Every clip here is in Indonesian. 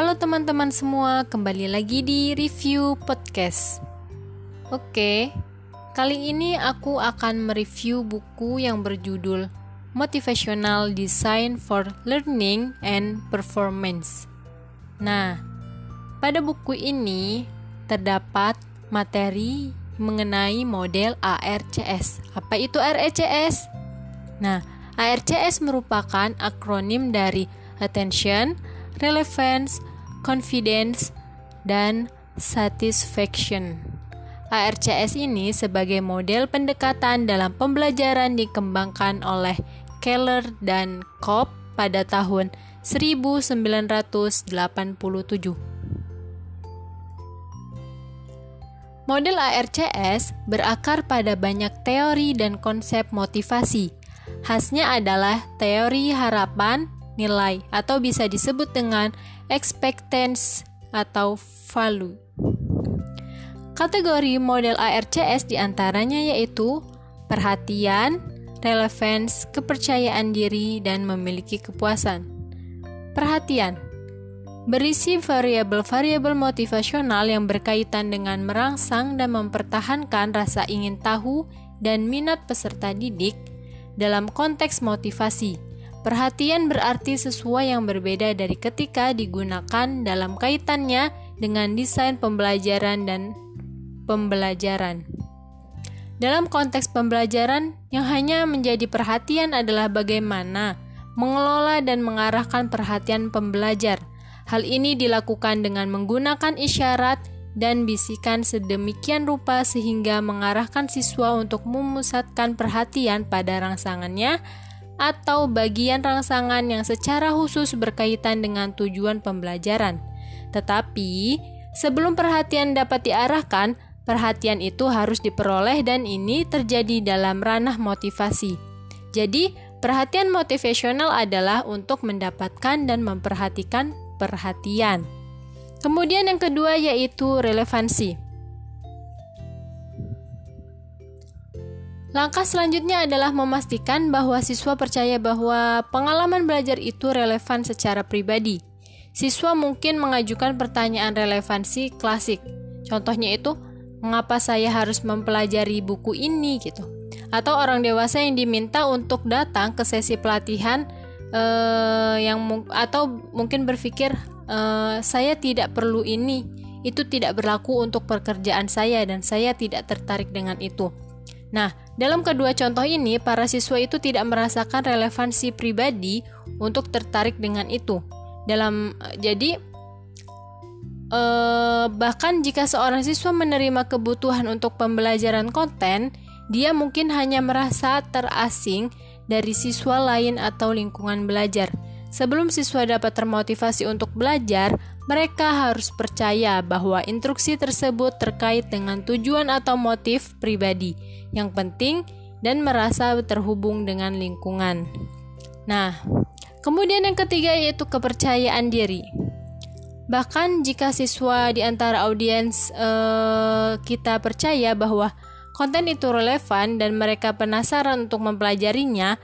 Halo teman-teman semua, kembali lagi di review podcast. Oke, kali ini aku akan mereview buku yang berjudul Motivational Design for Learning and Performance. Nah, pada buku ini terdapat materi mengenai model ARCS. Apa itu ARCS? Nah, ARCS merupakan akronim dari Attention, relevance, confidence, dan satisfaction. ARCS ini sebagai model pendekatan dalam pembelajaran dikembangkan oleh Keller dan Kopp pada tahun 1987. Model ARCS berakar pada banyak teori dan konsep motivasi. Khasnya adalah teori harapan, nilai atau bisa disebut dengan expectance atau value. Kategori model ARCS di antaranya yaitu perhatian, relevance, kepercayaan diri, dan memiliki kepuasan. Perhatian berisi variabel-variabel motivasional yang berkaitan dengan merangsang dan mempertahankan rasa ingin tahu dan minat peserta didik dalam konteks motivasi Perhatian berarti sesuai yang berbeda dari ketika digunakan dalam kaitannya dengan desain pembelajaran dan pembelajaran. Dalam konteks pembelajaran, yang hanya menjadi perhatian adalah bagaimana mengelola dan mengarahkan perhatian pembelajar. Hal ini dilakukan dengan menggunakan isyarat dan bisikan sedemikian rupa sehingga mengarahkan siswa untuk memusatkan perhatian pada rangsangannya atau bagian rangsangan yang secara khusus berkaitan dengan tujuan pembelajaran. Tetapi, sebelum perhatian dapat diarahkan, perhatian itu harus diperoleh dan ini terjadi dalam ranah motivasi. Jadi, perhatian motivasional adalah untuk mendapatkan dan memperhatikan perhatian. Kemudian yang kedua yaitu relevansi. Langkah selanjutnya adalah memastikan bahwa siswa percaya bahwa pengalaman belajar itu relevan secara pribadi. Siswa mungkin mengajukan pertanyaan relevansi klasik. Contohnya itu, mengapa saya harus mempelajari buku ini gitu. Atau orang dewasa yang diminta untuk datang ke sesi pelatihan eh, yang atau mungkin berpikir eh, saya tidak perlu ini, itu tidak berlaku untuk pekerjaan saya dan saya tidak tertarik dengan itu. Nah, dalam kedua contoh ini, para siswa itu tidak merasakan relevansi pribadi untuk tertarik dengan itu. Dalam jadi eh, bahkan jika seorang siswa menerima kebutuhan untuk pembelajaran konten, dia mungkin hanya merasa terasing dari siswa lain atau lingkungan belajar. Sebelum siswa dapat termotivasi untuk belajar, mereka harus percaya bahwa instruksi tersebut terkait dengan tujuan atau motif pribadi yang penting dan merasa terhubung dengan lingkungan. Nah, kemudian yang ketiga yaitu kepercayaan diri. Bahkan jika siswa di antara audiens eh, kita percaya bahwa konten itu relevan dan mereka penasaran untuk mempelajarinya,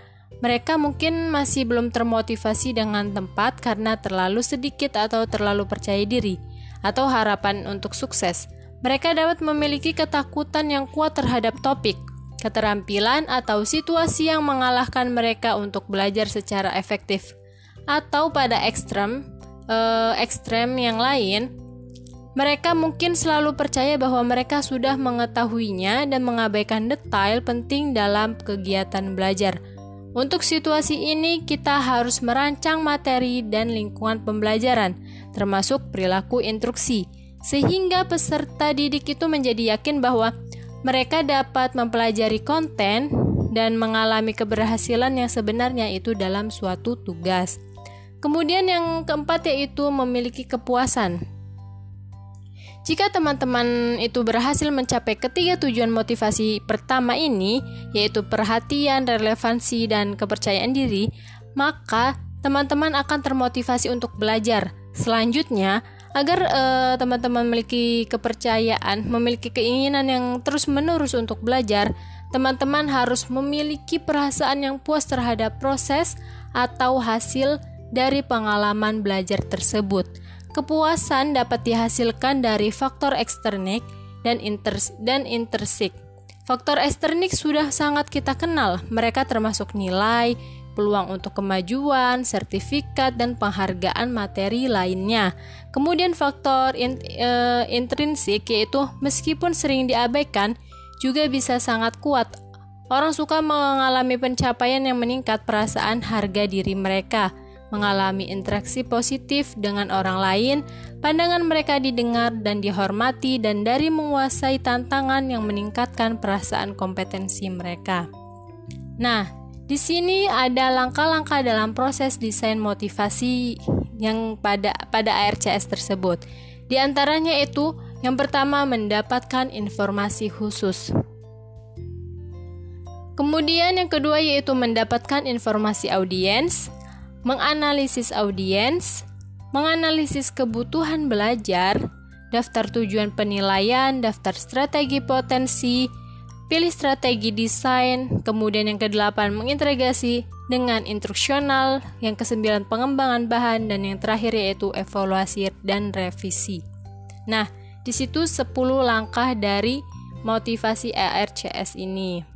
mereka mungkin masih belum termotivasi dengan tempat karena terlalu sedikit atau terlalu percaya diri, atau harapan untuk sukses. Mereka dapat memiliki ketakutan yang kuat terhadap topik, keterampilan, atau situasi yang mengalahkan mereka untuk belajar secara efektif. Atau pada ekstrem, eh, ekstrem yang lain, mereka mungkin selalu percaya bahwa mereka sudah mengetahuinya dan mengabaikan detail penting dalam kegiatan belajar untuk situasi ini, kita harus merancang materi dan lingkungan pembelajaran, termasuk perilaku instruksi, sehingga peserta didik itu menjadi yakin bahwa mereka dapat mempelajari konten dan mengalami keberhasilan yang sebenarnya itu dalam suatu tugas. Kemudian, yang keempat yaitu memiliki kepuasan. Jika teman-teman itu berhasil mencapai ketiga tujuan motivasi pertama ini, yaitu perhatian, relevansi, dan kepercayaan diri, maka teman-teman akan termotivasi untuk belajar. Selanjutnya, agar eh, teman-teman uh, memiliki kepercayaan, memiliki keinginan yang terus-menerus untuk belajar, teman-teman harus memiliki perasaan yang puas terhadap proses atau hasil dari pengalaman belajar tersebut. Kepuasan dapat dihasilkan dari faktor eksternik dan, inters dan intersik. Faktor eksternik sudah sangat kita kenal, mereka termasuk nilai, peluang untuk kemajuan, sertifikat, dan penghargaan materi lainnya. Kemudian faktor in, e, intrinsik yaitu meskipun sering diabaikan juga bisa sangat kuat. Orang suka mengalami pencapaian yang meningkat perasaan harga diri mereka mengalami interaksi positif dengan orang lain, pandangan mereka didengar dan dihormati, dan dari menguasai tantangan yang meningkatkan perasaan kompetensi mereka. Nah, di sini ada langkah-langkah dalam proses desain motivasi yang pada pada ARCS tersebut. Di antaranya itu yang pertama mendapatkan informasi khusus. Kemudian yang kedua yaitu mendapatkan informasi audiens, menganalisis audiens, menganalisis kebutuhan belajar, daftar tujuan penilaian, daftar strategi potensi, pilih strategi desain, kemudian yang kedelapan mengintegrasi dengan instruksional, yang kesembilan pengembangan bahan, dan yang terakhir yaitu evaluasi dan revisi. Nah, di situ 10 langkah dari motivasi ARCS ini.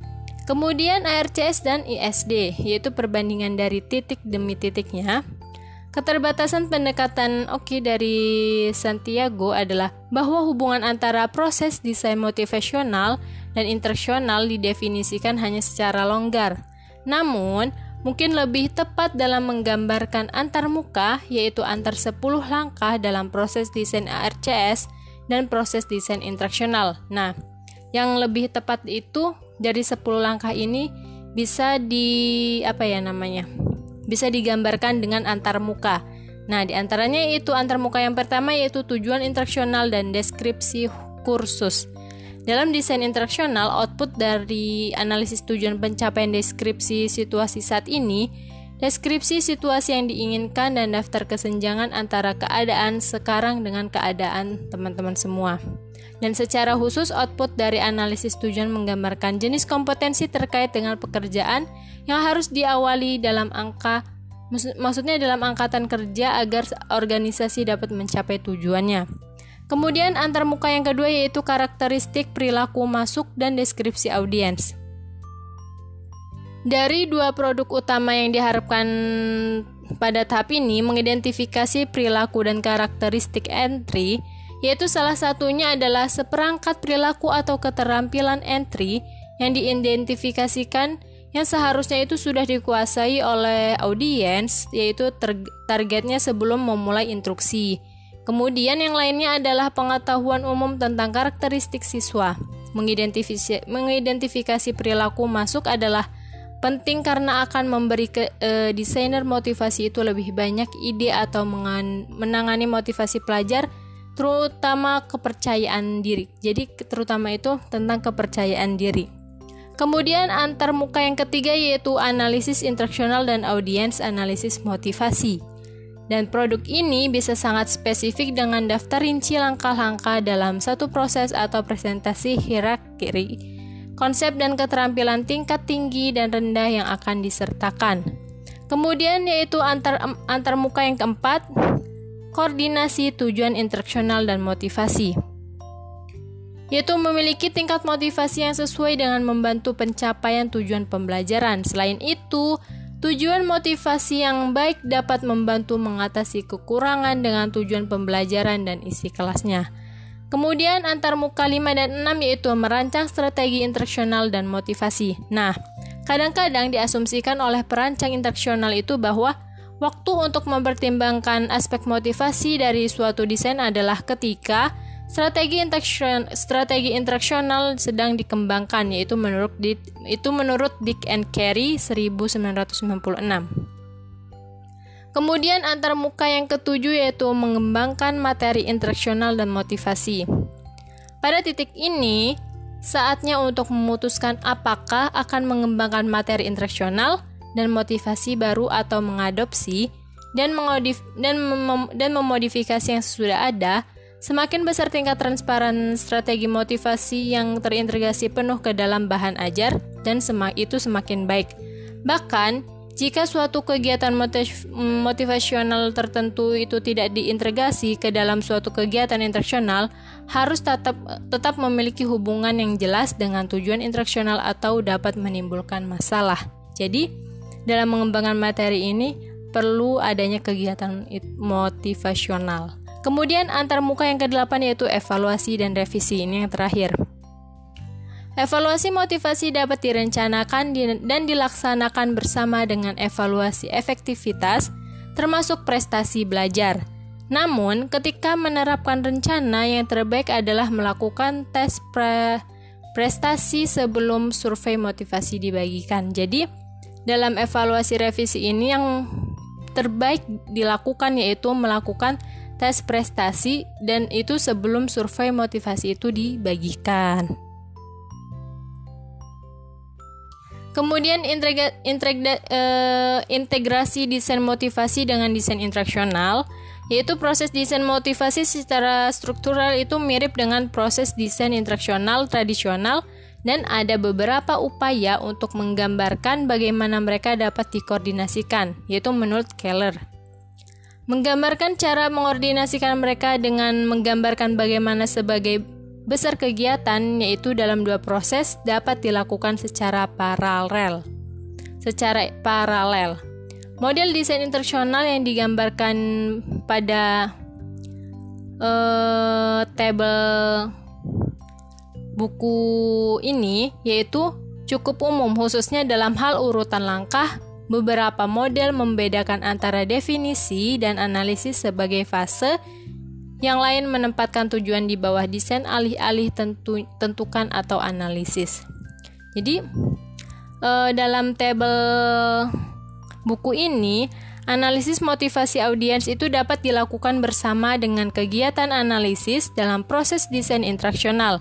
Kemudian ARCS dan ISD, yaitu perbandingan dari titik demi titiknya. Keterbatasan pendekatan Oki dari Santiago adalah bahwa hubungan antara proses desain motivasional dan instruksional didefinisikan hanya secara longgar. Namun, mungkin lebih tepat dalam menggambarkan antar muka, yaitu antar 10 langkah dalam proses desain ARCS dan proses desain instruksional. Nah, yang lebih tepat itu dari 10 langkah ini bisa di apa ya namanya? Bisa digambarkan dengan antar muka. Nah, di antaranya itu antar muka yang pertama yaitu tujuan instruksional dan deskripsi kursus. Dalam desain instruksional, output dari analisis tujuan pencapaian deskripsi situasi saat ini, deskripsi situasi yang diinginkan dan daftar kesenjangan antara keadaan sekarang dengan keadaan teman-teman semua. Dan secara khusus output dari analisis tujuan menggambarkan jenis kompetensi terkait dengan pekerjaan yang harus diawali dalam angka maksudnya dalam angkatan kerja agar organisasi dapat mencapai tujuannya. Kemudian antarmuka yang kedua yaitu karakteristik perilaku masuk dan deskripsi audiens. Dari dua produk utama yang diharapkan pada tahap ini mengidentifikasi perilaku dan karakteristik entry yaitu salah satunya adalah seperangkat perilaku atau keterampilan entry yang diidentifikasikan yang seharusnya itu sudah dikuasai oleh audiens, yaitu targetnya sebelum memulai instruksi. Kemudian yang lainnya adalah pengetahuan umum tentang karakteristik siswa. Mengidentifikasi, perilaku masuk adalah penting karena akan memberi ke e, desainer motivasi itu lebih banyak ide atau menangani motivasi pelajar terutama kepercayaan diri. Jadi terutama itu tentang kepercayaan diri. Kemudian antar muka yang ketiga yaitu analisis instruksional dan audiens analisis motivasi. Dan produk ini bisa sangat spesifik dengan daftar rinci langkah-langkah dalam satu proses atau presentasi hierarki, konsep dan keterampilan tingkat tinggi dan rendah yang akan disertakan. Kemudian yaitu antar antar muka yang keempat koordinasi tujuan instruksional dan motivasi yaitu memiliki tingkat motivasi yang sesuai dengan membantu pencapaian tujuan pembelajaran. Selain itu, tujuan motivasi yang baik dapat membantu mengatasi kekurangan dengan tujuan pembelajaran dan isi kelasnya. Kemudian antar muka 5 dan 6 yaitu merancang strategi instruksional dan motivasi. Nah, kadang-kadang diasumsikan oleh perancang instruksional itu bahwa Waktu untuk mempertimbangkan aspek motivasi dari suatu desain adalah ketika strategi interaction, strategi interaksional sedang dikembangkan yaitu menurut itu menurut Dick and Carey 1996. Kemudian antar muka yang ketujuh yaitu mengembangkan materi interaksional dan motivasi. Pada titik ini, saatnya untuk memutuskan apakah akan mengembangkan materi interaksional dan motivasi baru atau mengadopsi dan mengodif dan mem dan memodifikasi yang sudah ada, semakin besar tingkat transparan strategi motivasi yang terintegrasi penuh ke dalam bahan ajar dan semak itu semakin baik. Bahkan, Jika suatu kegiatan motivasional tertentu itu tidak diintegrasi ke dalam suatu kegiatan instruksional, harus tetap tetap memiliki hubungan yang jelas dengan tujuan instruksional atau dapat menimbulkan masalah. Jadi, dalam mengembangkan materi ini perlu adanya kegiatan motivasional. Kemudian antar muka yang kedelapan yaitu evaluasi dan revisi ini yang terakhir. Evaluasi motivasi dapat direncanakan dan dilaksanakan bersama dengan evaluasi efektivitas, termasuk prestasi belajar. Namun, ketika menerapkan rencana yang terbaik adalah melakukan tes pre prestasi sebelum survei motivasi dibagikan. Jadi, dalam evaluasi revisi ini yang terbaik dilakukan yaitu melakukan tes prestasi dan itu sebelum survei motivasi itu dibagikan. Kemudian integra, integra, uh, integrasi desain motivasi dengan desain instruksional, yaitu proses desain motivasi secara struktural itu mirip dengan proses desain instruksional tradisional dan ada beberapa upaya untuk menggambarkan bagaimana mereka dapat dikoordinasikan, yaitu menurut Keller. Menggambarkan cara mengordinasikan mereka dengan menggambarkan bagaimana sebagai besar kegiatan yaitu dalam dua proses dapat dilakukan secara paralel. Secara paralel. Model desain instruksional yang digambarkan pada uh, table buku ini yaitu cukup umum khususnya dalam hal urutan langkah beberapa model membedakan antara definisi dan analisis sebagai fase yang lain menempatkan tujuan di bawah desain alih-alih tentu, tentukan atau analisis. Jadi uh, dalam tabel buku ini analisis motivasi audiens itu dapat dilakukan bersama dengan kegiatan analisis dalam proses desain instruksional.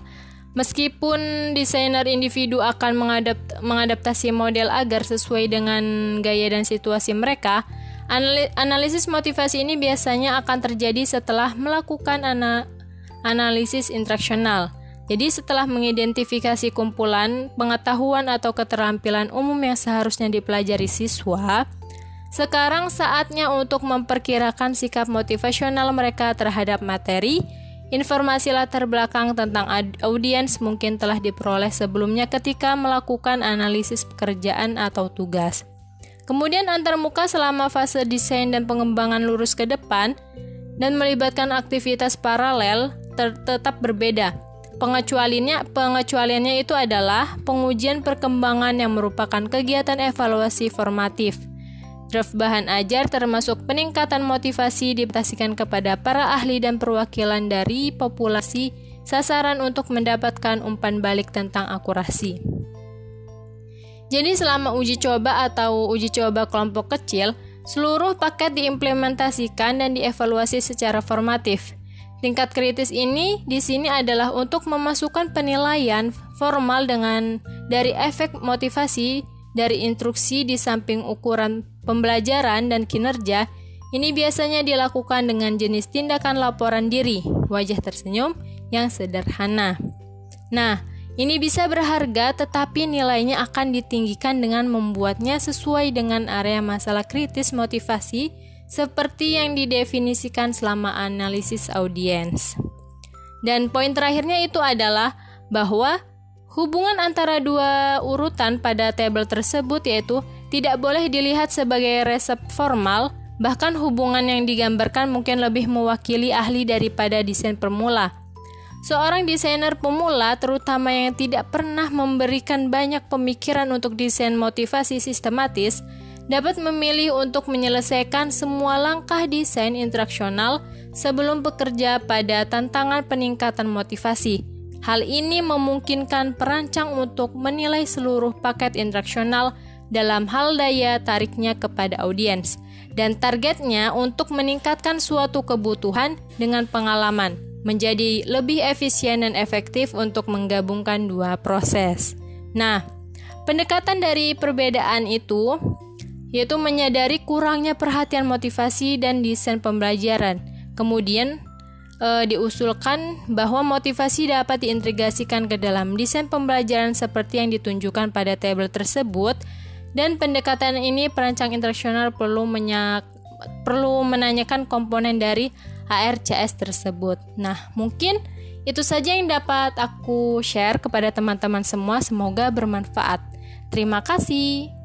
Meskipun desainer individu akan mengadapt mengadaptasi model agar sesuai dengan gaya dan situasi mereka, Analisis motivasi ini biasanya akan terjadi setelah melakukan ana analisis instruksional. Jadi setelah mengidentifikasi kumpulan pengetahuan atau keterampilan umum yang seharusnya dipelajari siswa, sekarang saatnya untuk memperkirakan sikap motivasional mereka terhadap materi. Informasi latar belakang tentang audiens mungkin telah diperoleh sebelumnya ketika melakukan analisis pekerjaan atau tugas. Kemudian antarmuka selama fase desain dan pengembangan lurus ke depan dan melibatkan aktivitas paralel tetap berbeda. Pengecualiannya, pengecualiannya itu adalah pengujian perkembangan yang merupakan kegiatan evaluasi formatif. Draft bahan ajar termasuk peningkatan motivasi dipetasikan kepada para ahli dan perwakilan dari populasi sasaran untuk mendapatkan umpan balik tentang akurasi. Jadi selama uji coba atau uji coba kelompok kecil, seluruh paket diimplementasikan dan dievaluasi secara formatif. Tingkat kritis ini di sini adalah untuk memasukkan penilaian formal dengan dari efek motivasi dari instruksi di samping ukuran pembelajaran dan kinerja. Ini biasanya dilakukan dengan jenis tindakan laporan diri, wajah tersenyum yang sederhana. Nah, ini bisa berharga, tetapi nilainya akan ditinggikan dengan membuatnya sesuai dengan area masalah kritis motivasi, seperti yang didefinisikan selama analisis audiens. Dan poin terakhirnya itu adalah bahwa hubungan antara dua urutan pada tabel tersebut yaitu tidak boleh dilihat sebagai resep formal, bahkan hubungan yang digambarkan mungkin lebih mewakili ahli daripada desain permula. Seorang desainer pemula, terutama yang tidak pernah memberikan banyak pemikiran untuk desain motivasi sistematis, dapat memilih untuk menyelesaikan semua langkah desain instruksional sebelum bekerja pada tantangan peningkatan motivasi. Hal ini memungkinkan perancang untuk menilai seluruh paket instruksional dalam hal daya tariknya kepada audiens, dan targetnya untuk meningkatkan suatu kebutuhan dengan pengalaman menjadi lebih efisien dan efektif untuk menggabungkan dua proses. Nah, pendekatan dari perbedaan itu yaitu menyadari kurangnya perhatian motivasi dan desain pembelajaran. Kemudian e, diusulkan bahwa motivasi dapat diintegrasikan ke dalam desain pembelajaran seperti yang ditunjukkan pada tabel tersebut Dan pendekatan ini perancang internasional perlu menyak perlu menanyakan komponen dari ARCS tersebut. Nah, mungkin itu saja yang dapat aku share kepada teman-teman semua. Semoga bermanfaat. Terima kasih.